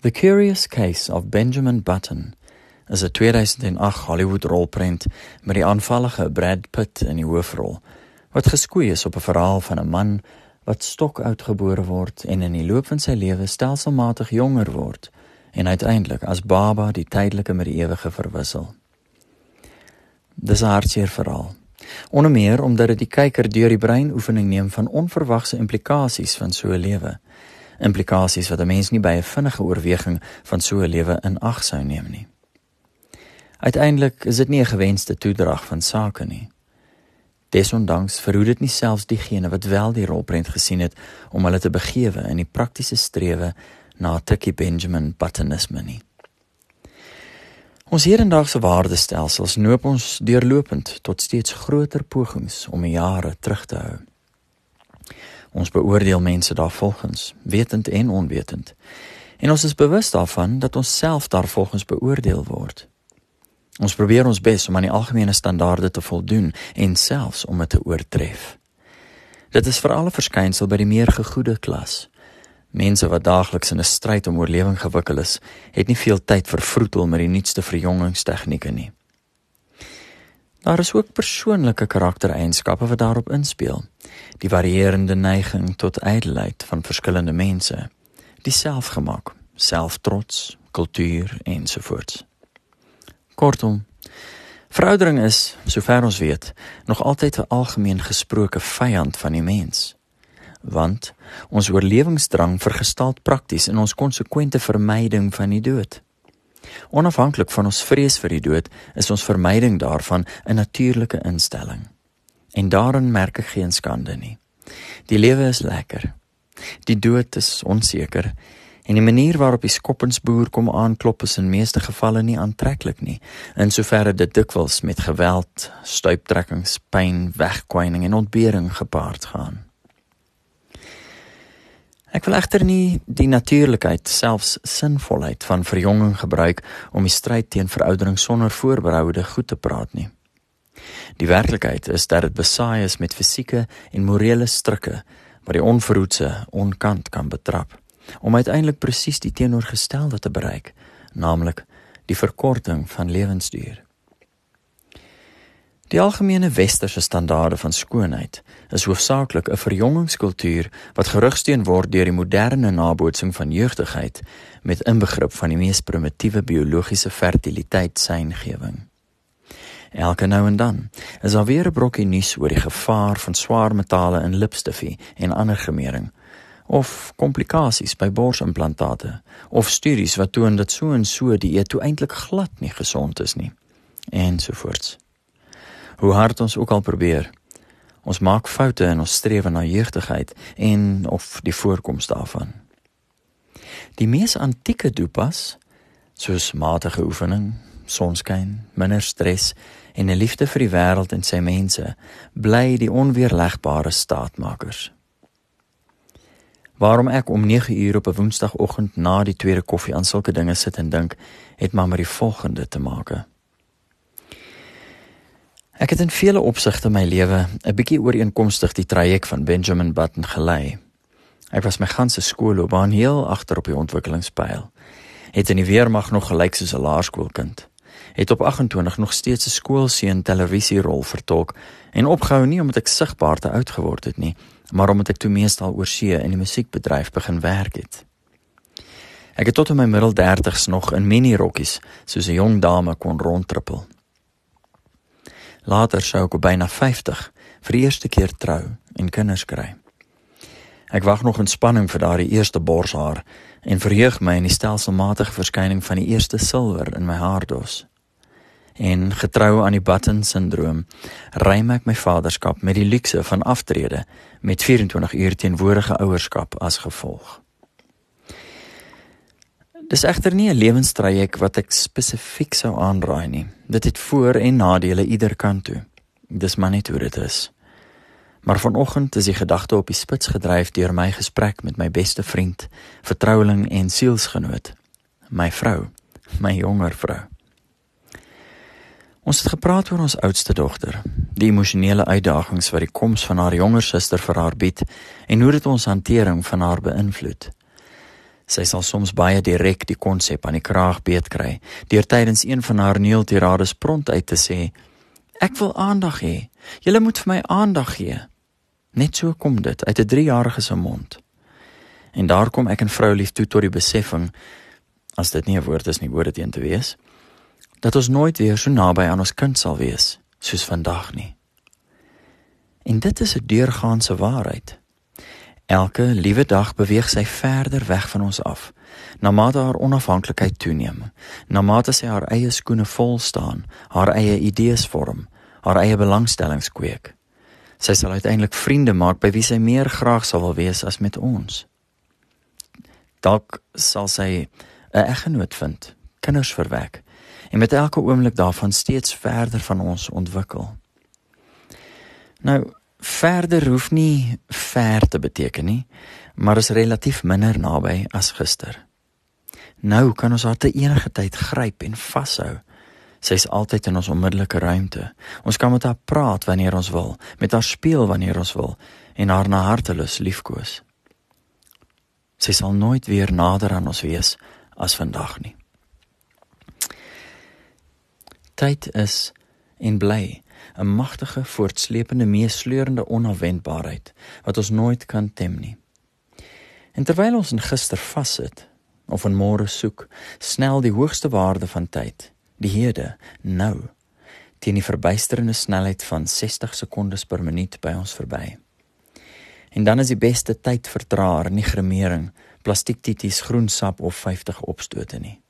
The Curious Case of Benjamin Button is 'n 2008 Hollywood rolprent met die aanvallige Brad Pitt in die hoofrol wat geskoei is op 'n verhaal van 'n man wat stokoud gebore word en in die loop van sy lewe stelselmatig jonger word en uiteindelik as baba die tydelike met die ewige verwissel. Dis 'n hartseer verhaal. Onder meer omdat dit die kyker deur die brein oefening neem van onverwagse implikasies van so 'n lewe implikasies wat 'n mens nie by 'n vinnige oorweging van so 'n lewe in ag sou neem nie. Uiteindelik is dit nie 'n gewenste toedrag van sake nie. Desondanks verhoed dit nie selfs diegene wat wel die rolprent gesien het om hulle te begewe in die praktiese strewe na Tucky Benjamin Buttonisme nie. Ons hedendaagse waardestelsels noop ons deurlopend tot steeds groter pogings om jare terug te hou. Ons beoordeel mense daarvolgens, wetend en onwetend. En ons is bewus daarvan dat ons self daarvolgens beoordeel word. Ons probeer ons bes om aan die algemene standaarde te voldoen en selfs om dit te oortref. Dit is veral 'n verskynsel by die meer gegoede klas. Mense wat daagliks in 'n stryd om oorlewing gewikkel is, het nie veel tyd vir vroetel met die nuutste verjongingstegnieke nie. Daar is ook persoonlike karaktereienskappe wat daarop inspel. Die varierende neiging tot ydelheid van verskillende mense, die selfgemak, selftrots, kultuur ensovoorts. Kortom, veroudering is, sover ons weet, nog altyd 'n algemeen gesproke vyand van die mens. Want ons oorlewingsdrang vergestaal prakties in ons konsekwente vermyding van die dood. Onafhanklik van ons vrees vir die dood, is ons vermyding daarvan 'n natuurlike instelling. En daarin merk ek geen skande nie. Die lewe is lekker. Die dood is onseker en die manier waarop die skoppensboer kom aanklop is in meeste gevalle nie aantreklik nie, in soverre dit dikwels met geweld, stuiptrekkings, pyn, wegkwyning en ontbering gepaard gaan. Ek wil egter nie die natuurlikheid, selfs sinvolheid van verjonging gebruik om die stryd teen veroudering sonder voorberoude goed te praat nie. Die werklikheid is dat dit besaai is met fisieke en morele strikke wat die onverhoedse onkant kan betrap om uiteindelik presies die teenoorgestelde te bereik, naamlik die verkorting van lewensduur. Die algemene westerse standaarde van skoonheid is hoofsaaklik 'n verjongingskultuur wat gerugsteun word deur die moderne nabootsing van jeugdigheid met inbegrip van die mees primitiewe biologiese fertiliteit se ingewing. Elke nou en dan is daar weer 'n brokkie nuus oor die gevaar van swaar metale in lipstifie en ander gemering of komplikasies by borsimplantate of studies wat toon dat so en so die eet toe eintlik glad nie gesond is nie ensovoorts hoe hard ons ook al probeer. Ons maak foute in ons strewe na jeugdigheid en of die voorkoms daarvan. Die mees antieke dopas, soos matige oefening, sonskyn, minder stres en 'n liefde vir die wêreld en sy mense, bly die onweerlegbare staatmakers. Waarom ek om 9 uur op 'n Woensdagoggend na die tweede koffie aan sulke dinge sit en dink, het maar met die volgende te maak. Ek het in vele opsigte my lewe 'n bietjie ooreenkomstig die traject van Benjamin Button gelei. Ek was my ganse skoolloopbaan heel agter op die ontwikkelingspyl. Het in die weermag nog gelyk soos 'n laerskoolkind. Het op 28 nog steeds 'n skoolseun televisierol vertolk en opgehou nie omdat ek sigbaar te oud geword het nie, maar omdat ek toe meestal oor see in die musiekbedryf begin werk het. Ek het tot in my middel 30's nog in mini rokkies soos 'n jong dame kon rondtrippel. Later sou ek op byna 50 vir die eerste keer trou en kinders kry. Ek wag nog in spanning vir daardie eerste borshaar en verheug my in die stelselmatige verskyning van die eerste silwer in my haardos. En getrou aan die button sindroom, ruim ek my vaderskap met die luukse van aftrede met 24 uur teenwoordige ouerskap as gevolg. Dis egter nie 'n lewenstraject wat ek spesifiek sou aanraai nie. Dit het voor- en nadele ieder kant toe. Dis maar net hoe dit is. Maar vanoggend is die gedagte op die spits gedryf deur my gesprek met my beste vriend, vertroueling en sielsgenoot, my vrou, my jonger vrou. Ons het gepraat oor ons oudste dogter, die emosionele uitdagings wat die koms van haar jonger suster vir haar bied en hoe dit ons hantering van haar beïnvloed. Sy sal soms baie direk die konsep aan die kraag beet kry, deur tydens een van haar neeltirades pront uit te sê: "Ek wil aandag hê. Julle moet vir my aandag gee." Net so kom dit uit 'n 3-jarige se mond. En daar kom ek en vrou lief toe tot die beseffing as dit nie 'n woord is nie, woorde teen te wees, dat ons nooit weer so naby aan ons kind sal wees soos vandag nie. En dit is 'n deurgaanse waarheid. Elke liewe dag beweeg sy verder weg van ons af. Na mate haar onafhanklikheid toeneem, na mate sy haar eie skoene vol staan, haar eie idees vorm, haar eie belangstellings kweek. Sy sal uiteindelik vriende maak by wie sy meer graag sal wil wees as met ons. Dalk sal sy 'n eggenoot vind, kinders verwek en met elke oomblik daarvan steeds verder van ons ontwikkel. Nou, verder hoef nie ver te beteken nie, maar is relatief minder naby as gister. Nou kan ons haar te enige tyd gryp en vashou. Sy's altyd in ons onmiddellike ruimte. Ons kan met haar praat wanneer ons wil, met haar speel wanneer ons wil en haar na hartelus liefkoes. Sy sal nooit weer nader aan ons wees as vandag nie. Tyd is en bly 'n magtige voortsleepende meesleurende onafwendbaarheid wat ons nooit kan tem nie. En terwyl ons in gister vassit of in môre soek, snel die hoogste waarde van tyd, die hede, nou, teen die verbuisterende snelheid van 60 sekondes per minuut by ons verby. En dan is die beste tyd vertraer nie gremering, plastiektitties, groensap of 50 opstote nie.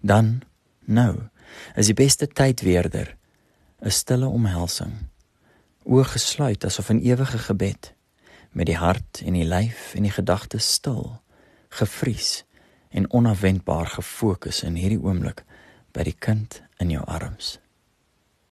Dan, nou, is die beste tyd weerder 'n stille omhelsing. Oë gesluit asof in ewige gebed met die hart en die lyf en die gedagtes stil, gefries en onafwendbaar gefokus in hierdie oomblik by die kind in jou arms.